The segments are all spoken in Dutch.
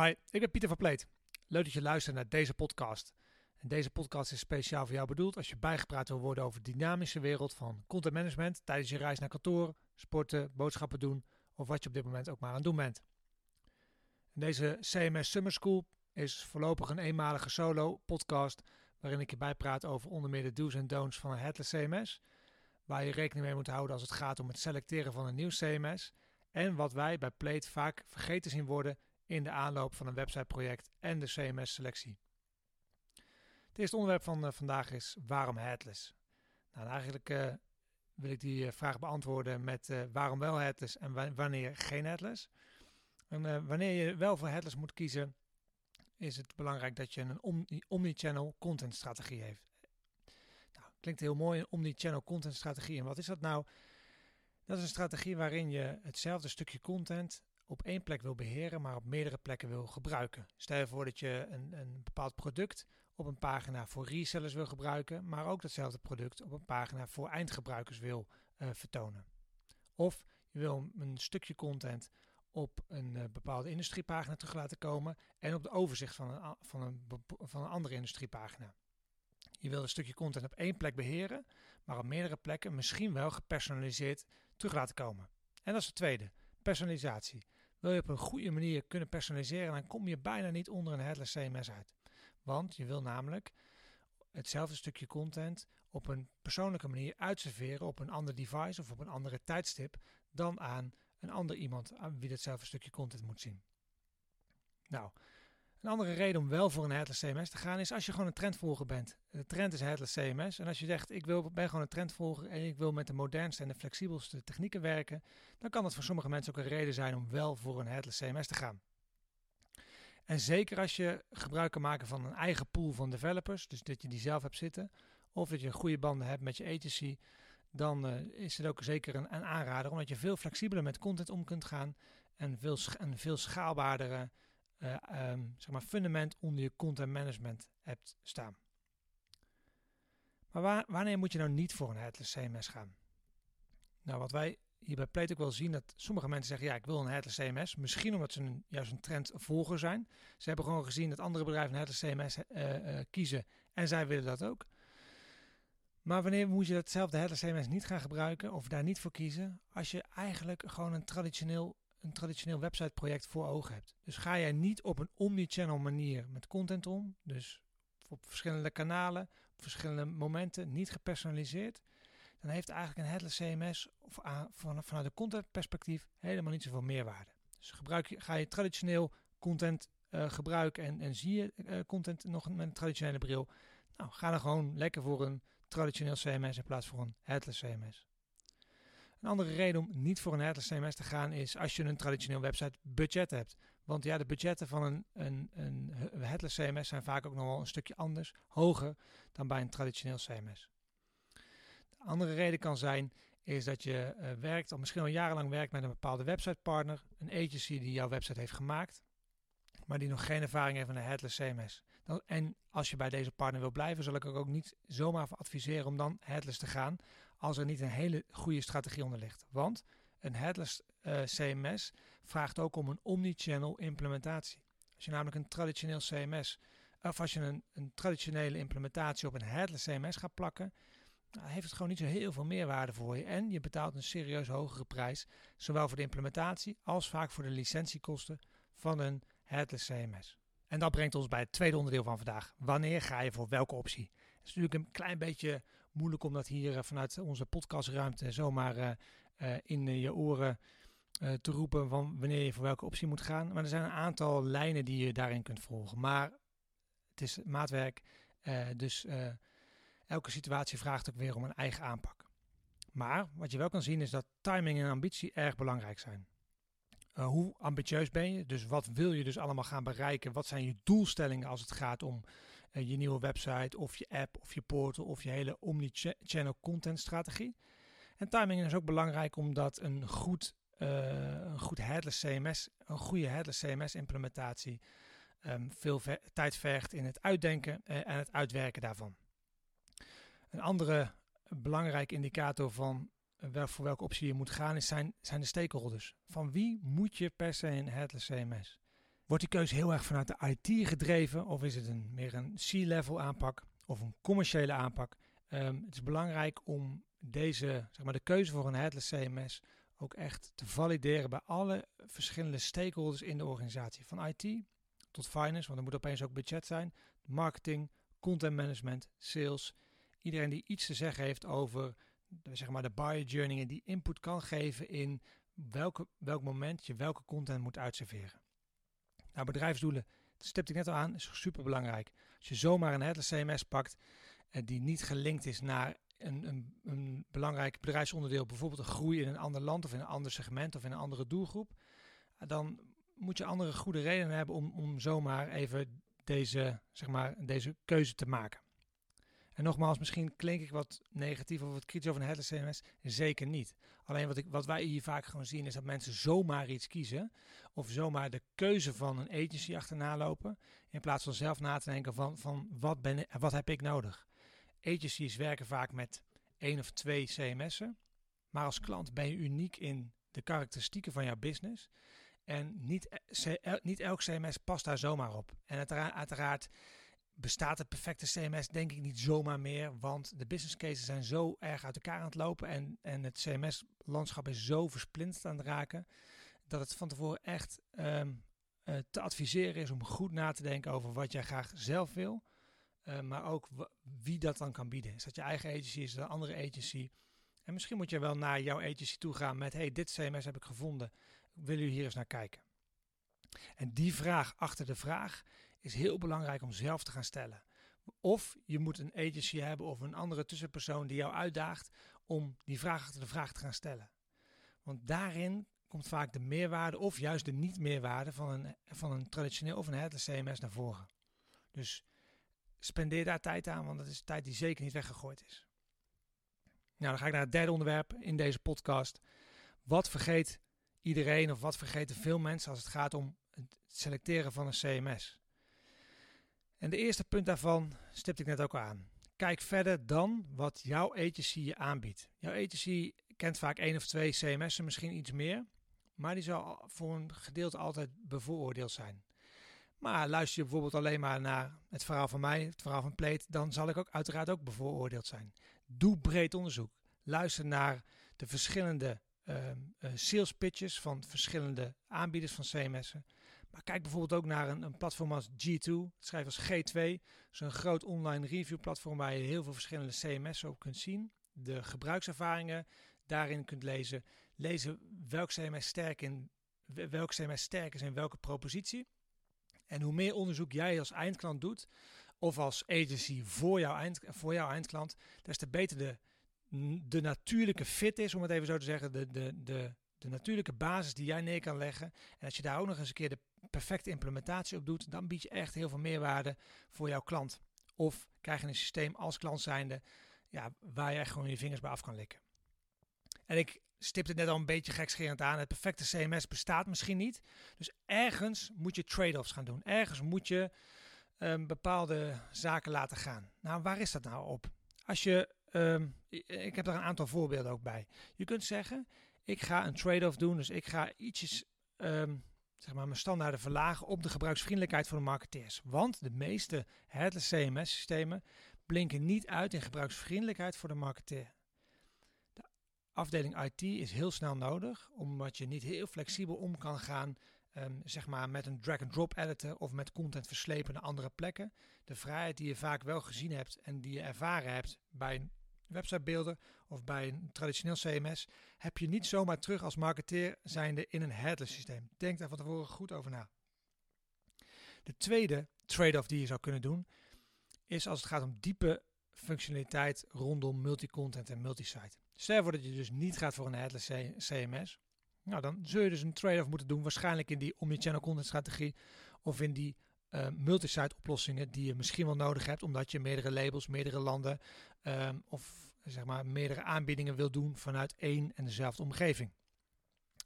Hi, ik ben Pieter van Pleet. Leuk dat je luistert naar deze podcast. En deze podcast is speciaal voor jou bedoeld als je bijgepraat wil worden over de dynamische wereld van content management tijdens je reis naar kantoor, sporten, boodschappen doen of wat je op dit moment ook maar aan het doen bent. En deze CMS Summer School is voorlopig een eenmalige solo podcast waarin ik je bijpraat over onder meer de do's en don'ts van een headless CMS, waar je rekening mee moet houden als het gaat om het selecteren van een nieuw CMS en wat wij bij Plate vaak vergeten zien worden in de aanloop van een websiteproject en de CMS-selectie. Het eerste onderwerp van uh, vandaag is waarom headless? Nou, eigenlijk uh, wil ik die uh, vraag beantwoorden met waarom wel headless en wanneer geen headless. En wanneer je wel voor headless moet kiezen, is het belangrijk dat je een omni omnichannel content strategie heeft. Nou, klinkt heel mooi, een omnichannel content strategie. En wat is dat nou? Dat is een strategie waarin je hetzelfde stukje content op één plek wil beheren, maar op meerdere plekken wil gebruiken. Stel je voor dat je een, een bepaald product op een pagina voor resellers wil gebruiken, maar ook datzelfde product op een pagina voor eindgebruikers wil uh, vertonen. Of je wil een stukje content op een uh, bepaalde industriepagina terug laten komen en op de overzicht van een, van een, van een andere industriepagina. Je wil een stukje content op één plek beheren, maar op meerdere plekken misschien wel gepersonaliseerd terug laten komen. En dat is het tweede, personalisatie. Wil je op een goede manier kunnen personaliseren, dan kom je bijna niet onder een headless CMS uit. Want je wil namelijk hetzelfde stukje content op een persoonlijke manier uitserveren op een ander device of op een andere tijdstip dan aan een ander iemand aan wie datzelfde stukje content moet zien. Nou, een andere reden om wel voor een headless CMS te gaan is als je gewoon een trendvolger bent. De trend is headless CMS. En als je zegt, ik wil, ben gewoon een trendvolger en ik wil met de modernste en de flexibelste technieken werken, dan kan dat voor sommige mensen ook een reden zijn om wel voor een headless CMS te gaan. En zeker als je gebruik kan maken van een eigen pool van developers, dus dat je die zelf hebt zitten, of dat je goede banden hebt met je agency, dan uh, is het ook zeker een, aanrader, omdat je veel flexibeler met content om kunt gaan en veel, een veel schaalbaardere uh, um, zeg maar fundament onder je content management hebt staan. Maar wanneer moet je nou niet voor een headless CMS gaan? Nou, wat wij hier bij Plate ook wel zien, dat sommige mensen zeggen, ja, ik wil een headless CMS. Misschien omdat ze een, juist een trendvolger zijn. Ze hebben gewoon gezien dat andere bedrijven een headless CMS uh, uh, kiezen en zij willen dat ook. Maar wanneer moet je datzelfde headless CMS niet gaan gebruiken of daar niet voor kiezen? Als je eigenlijk gewoon een traditioneel een traditioneel websiteproject voor ogen hebt. Dus ga jij niet op een omnichannel manier met content om, dus op verschillende kanalen, op verschillende momenten, niet gepersonaliseerd, dan heeft eigenlijk een headless CMS of vanuit een contentperspectief helemaal niet zoveel meerwaarde. Dus gebruik je, ga je traditioneel content uh, gebruiken en, en zie je uh, content nog met een traditionele bril, nou ga dan gewoon lekker voor een traditioneel CMS in plaats van een headless CMS. Een andere reden om niet voor een headless CMS te gaan is als je een traditioneel website budget hebt. Want ja, de budgetten van een, een, een headless CMS zijn vaak ook nog wel een stukje anders, hoger dan bij een traditioneel CMS. De andere reden kan zijn is dat je uh, werkt, of misschien al jarenlang werkt met een bepaalde websitepartner, een agency die jouw website heeft gemaakt maar die nog geen ervaring heeft met een headless CMS. Dan, en als je bij deze partner wil blijven, zal ik ook niet zomaar adviseren om dan headless te gaan, als er niet een hele goede strategie onder ligt. Want een headless eh, CMS vraagt ook om een omnichannel implementatie. Als je namelijk een traditioneel CMS, of als je een, een traditionele implementatie op een headless CMS gaat plakken, heeft het gewoon niet zo heel veel meerwaarde voor je. En je betaalt een serieus hogere prijs, zowel voor de implementatie als vaak voor de licentiekosten van een headless CMS. En dat brengt ons bij het tweede onderdeel van vandaag. Wanneer ga je voor welke optie? Het is natuurlijk een klein beetje moeilijk om dat hier eh, vanuit onze podcastruimte zomaar uh, uh, in je oren te roepen van wanneer je voor welke optie moet gaan. Maar er zijn een aantal lijnen die je daarin kunt volgen. Maar het is maatwerk, dus elke situatie vraagt ook weer om een eigen aanpak. Maar wat je wel kan zien is dat timing en ambitie erg belangrijk zijn. Hoe ambitieus ben je? Dus wat wil je dus allemaal gaan bereiken? Wat zijn je doelstellingen als het gaat om uh, je nieuwe website of je app of je portal of je hele omni-channel content strategie? En timing is ook belangrijk omdat een goed, uh, een goed headless CMS, een goede headless CMS implementatie um, veel tijd vergt in het uitdenken en het uitwerken daarvan. Een andere belangrijke indicator van wel, voor welke optie je moet gaan, is zijn, zijn de stakeholders. Van wie moet je per se een headless CMS? Wordt die keuze heel erg vanuit de IT gedreven of is het een, meer een C-level aanpak of een commerciële aanpak? Ehm, het is belangrijk om deze, zeg maar, de keuze voor een headless CMS ook echt te valideren bij alle verschillende stakeholders in de organisatie. Van IT tot finance, want er moet opeens ook budget zijn, marketing, content management, sales. Iedereen die iets te zeggen heeft over zeg maar, de buyer journey en die input kan geven in welke, welk moment je welke content moet uitserveren. Nou, bedrijfsdoelen, dat stipte ik net al aan, is super belangrijk. Als je zomaar een headless CMS pakt eh, die niet gelinkt is naar een, een, een, belangrijk bedrijfsonderdeel, bijvoorbeeld een groei in een ander land of in een ander segment of in een andere doelgroep, eh, dan moet je andere goede redenen hebben om, om zomaar even deze, zeg maar, deze keuze te maken. En nogmaals, misschien klink ik wat negatief of wat kritisch over een headless CMS. Zeker niet. Alleen wat, ik, wat wij hier vaak gewoon zien is dat mensen zomaar iets kiezen. Of zomaar de keuze van een agency achterna lopen. In plaats van zelf na te denken van, van wat, ben, wat heb ik nodig. Agencies werken vaak met één of twee CMS'en. Maar als klant ben je uniek in de karakteristieken van jouw business. En niet, niet elk CMS past daar zomaar op. En uiteraard bestaat het perfecte CMS denk ik niet zomaar meer. Want de business cases zijn zo erg uit elkaar aan het lopen. En, en het CMS-landschap is zo versplinterd aan het raken. Dat het van tevoren echt ehm, eh, te adviseren is om goed na te denken over wat jij graag zelf wil. Uh, maar ook wie dat dan kan bieden. Is dat je eigen agency, is dat een andere agency? En misschien moet je wel naar jouw agency toe gaan met: hey, dit CMS heb ik gevonden. Wil u hier eens naar kijken? En die vraag achter de vraag is heel belangrijk om zelf te gaan stellen. Of je moet een agency hebben of een andere tussenpersoon die jou uitdaagt om die vraag achter de vraag te gaan stellen. Want daarin komt vaak de meerwaarde of juist de niet-meerwaarde van een, van een traditioneel of een headless CMS naar voren. Dus spendeer daar tijd aan, want dat is tijd die zeker niet weggegooid is. Nou, dan ga ik naar het derde onderwerp in deze podcast. Wat vergeet iedereen of wat vergeten veel mensen als het gaat om het selecteren van een CMS? En de eerste punt daarvan stipte ik net ook aan. Kijk verder dan wat jouw agency je aanbiedt. Jouw agency kent vaak één of twee CMS'en, misschien iets meer. Maar die zal voor een gedeelte altijd bevooroordeeld zijn. Maar luister je bijvoorbeeld alleen maar naar het verhaal van mij, het verhaal van Pleet, dan zal ik ook uiteraard ook bevooroordeeld zijn. Doe breed onderzoek. Luister naar de verschillende uh, sales pitches van verschillende aanbieders van CMS'en. Maar kijk bijvoorbeeld ook naar een, een platform als G2. Het schrijft als G2. Dat is een groot online review platform waar je heel veel verschillende CMS'en op kunt zien. De gebruikservaringen daarin kunt lezen. Lezen welk CMS sterk, in, welk CMS sterk is in welke propositie. En hoe meer onderzoek jij als eindklant doet, of als agency voor jouw, eind, voor jouw eindklant, des te beter de, de natuurlijke fit is, om het even zo te zeggen. De, de, de, de natuurlijke basis die jij neer kan leggen. En als je daar ook nog eens een keer de perfecte implementatie op doet, dan bied je echt heel veel meerwaarde voor jouw klant. Of krijg je een systeem als klant zijnde ja, waar je gewoon je vingers bij af kan likken. En ik stipte het net al een beetje gekscherend aan. Het perfecte CMS bestaat misschien niet. Dus ergens moet je trade-offs gaan doen. Ergens moet je um, bepaalde zaken laten gaan. Nou, waar is dat nou op? Als je, um, ik heb daar een aantal voorbeelden ook bij. Je kunt zeggen, ik ga een trade-off doen. Dus ik ga ietsjes um, zeg maar, mijn standaarden verlagen op de gebruiksvriendelijkheid van de marketeers. Want de meeste headless CMS-systemen blinken niet uit in gebruiksvriendelijkheid voor de marketeer. De afdeling IT is heel snel nodig, omdat je niet heel flexibel om kan gaan um, zeg maar met een drag-and-drop editor of met content verslepen naar andere plekken. De vrijheid die je vaak wel gezien hebt en die je ervaren hebt bij een websitebeelden of bij een traditioneel CMS heb je niet zomaar terug als marketeer zijnde in een headless systeem. Denk daar van tevoren goed over na. De tweede trade-off die je zou kunnen doen is als het gaat om diepe functionaliteit rondom multi-content en multi-site. Stel voor dat je dus niet gaat voor een headless CMS. Nou, dan zul je dus een trade-off moeten doen, waarschijnlijk in die omnichannel content strategie of in die uh, multi-site oplossingen die je misschien wel nodig hebt, omdat je meerdere labels, meerdere landen um, of zeg maar meerdere aanbiedingen wil doen vanuit één en dezelfde omgeving.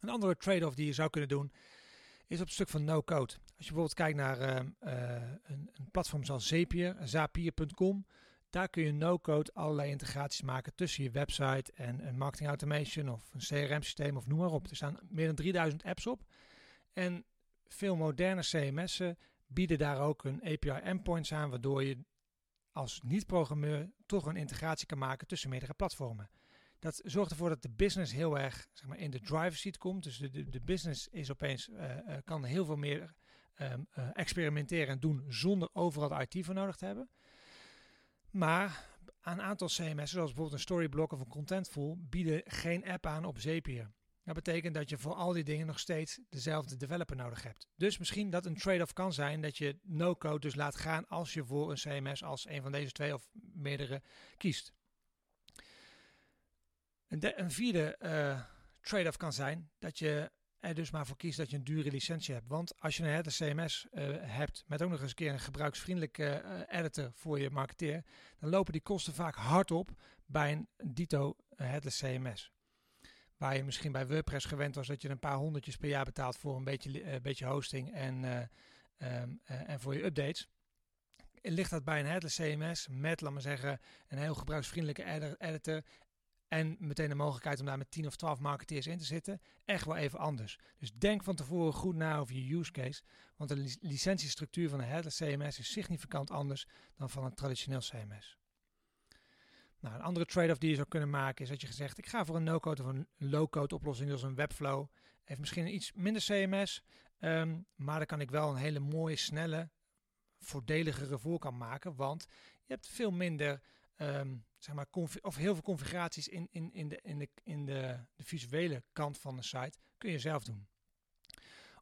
Een andere trade-off die je zou kunnen doen is op het stuk van no-code. Als je bijvoorbeeld kijkt naar uh, uh, een, een, platform zoals Zapier, zapier.com, daar kun je no-code allerlei integraties maken tussen je website en een marketing automation of een CRM systeem of noem maar op. Er staan meer dan 3000 apps op. En veel moderne CMS'en bieden daar ook een API endpoints aan, waardoor je als niet-programmeur toch een integratie kan maken tussen meerdere platformen. Dat zorgt ervoor dat de business heel erg zeg maar, in de driver's seat komt. Dus de, de, business is opeens, uh, uh, kan heel veel meer um, uh, experimenteren en doen zonder overal IT voor nodig te hebben. Maar een aantal CMS'en, zoals bijvoorbeeld een Storyblock of een Contentful, bieden geen app aan op Zapier. Dat betekent dat je voor al die dingen nog steeds dezelfde developer nodig hebt. Dus misschien dat een trade-off kan zijn dat je no-code dus laat gaan als je voor een CMS als een van deze twee of meerdere kiest. Een, een vierde uh, trade-off kan zijn dat je er dus maar voor kiest dat je een dure licentie hebt. Want als je een headless CMS uh, hebt met ook nog eens een keer een gebruiksvriendelijke uh, editor voor je marketeer, dan lopen die kosten vaak hard op bij een dito headless CMS. Waar je misschien bij WordPress gewend was dat je een paar honderdjes per jaar betaalt voor een beetje, uh, beetje hosting en, um, en voor je updates. Ligt dat bij een headless CMS met, laat maar zeggen, een heel gebruiksvriendelijke editor en meteen de mogelijkheid om daar met 10 of 12 marketeers in te zitten, echt wel even anders. Dus denk van tevoren goed na over je use case, want de licentiestructuur van een headless CMS is significant anders dan van een traditioneel CMS. Nou, een andere trade-off die je zou kunnen maken is dat je gezegd, ik ga voor een no-code of een low-code oplossing, dus een Webflow. Heeft misschien iets minder CMS, um, maar dan kan ik wel een hele mooie, snelle, voordeligere voorkant maken, want je hebt veel minder um, zeg maar, of heel veel configuraties in, in, in, de, in, de, in de, de visuele kant van de site kun je zelf doen.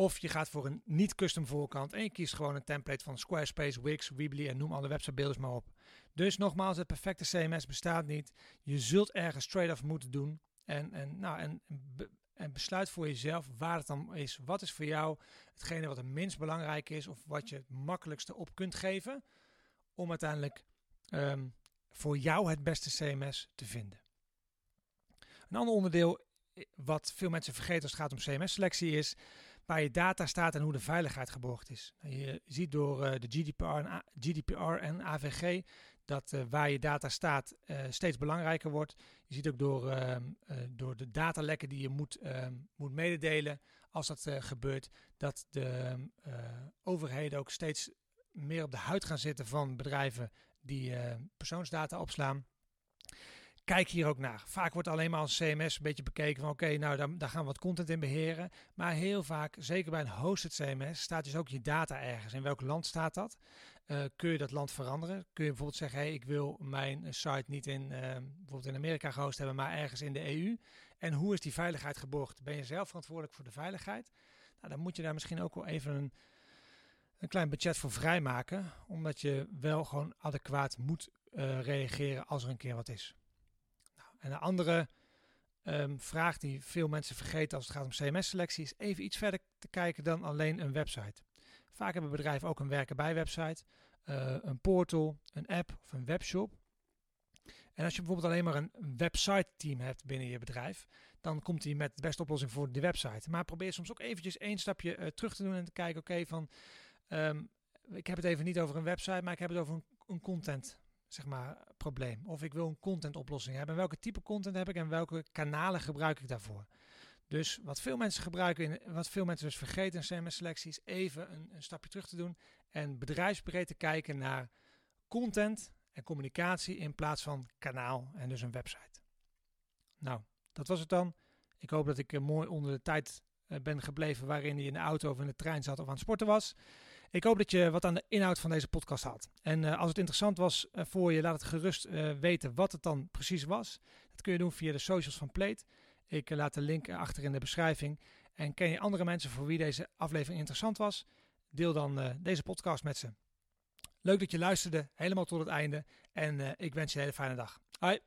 Of je gaat voor een niet-custom voorkant en je kiest gewoon een template van Squarespace, Wix, Weebly en noem alle websitebeelders maar op. Dus nogmaals, het perfecte CMS bestaat niet. Je zult ergens trade-off moeten doen en, en, nou, en, en besluit voor jezelf waar het dan is. Wat is voor jou hetgene wat het minst belangrijk is of wat je het makkelijkste op kunt geven om uiteindelijk um, voor jou het beste CMS te vinden. Een ander onderdeel eh, wat veel mensen vergeten als het gaat om CMS-selectie is waar je data staat en hoe de veiligheid geborgd is. Nou, je ziet door uh, de GDPR en, GDPR en AVG dat uh, waar je data staat uh, steeds belangrijker wordt. Je ziet ook door, ehm, door de datalekken die je moet, ehm, moet mededelen als dat gebeurt, dat de overheden ook steeds meer op de huid gaan zitten van bedrijven die persoonsdata opslaan. Kijk hier ook naar. Vaak wordt alleen maar als CMS een beetje bekeken van oké, nou daar, gaan we wat content in beheren. Maar heel vaak, zeker bij een hosted CMS, staat dus ook je data ergens. In welk land staat dat? Uh, kun je dat land veranderen? Kun je bijvoorbeeld zeggen, hey, ik wil mijn site niet in, uh, bijvoorbeeld in Amerika gehost hebben, maar ergens in de EU. En hoe is die veiligheid geborgd? Ben je zelf verantwoordelijk voor de veiligheid? Nou, dan moet je daar misschien ook wel even een een klein budget voor vrijmaken. Omdat je wel gewoon adequaat moet uh, reageren als er een keer wat is. En een andere um, vraag die veel mensen vergeten als het gaat om CMS-selectie is even iets verder te kijken dan alleen een website. Vaak hebben bedrijven ook een werken bij website, uh, een portal, een app of een webshop. En als je bijvoorbeeld alleen maar een website team hebt binnen je bedrijf, dan komt hij met de beste oplossing voor de website. Maar probeer soms ook eventjes één stapje uh, terug te doen en te kijken, oké, van Um, ik heb het even niet over een website, maar ik heb het over een, een, content zeg maar, probleem. Of ik wil een content oplossing hebben. En welke type content heb ik en welke kanalen gebruik ik daarvoor? Dus wat veel mensen gebruiken, in, wat veel mensen dus vergeten in CMS-selectie, is even een, een, stapje terug te doen en bedrijfsbreed te kijken naar content en communicatie in plaats van kanaal en dus een website. Nou, dat was het dan. Ik hoop dat ik mooi onder de tijd uh, ben gebleven waarin je in de auto of in de trein zat of aan het sporten was. Ik hoop dat je wat aan de inhoud van deze podcast had. En uh, als het interessant was uh, voor je, laat het gerust uh, weten wat het dan precies was. Dat kun je doen via de socials van Plate. Ik laat de link achter in de beschrijving. En ken je andere mensen voor wie deze aflevering interessant was? Deel dan deze podcast met ze. Leuk dat je luisterde, helemaal tot het einde. En ik wens je een hele fijne dag. Hoi!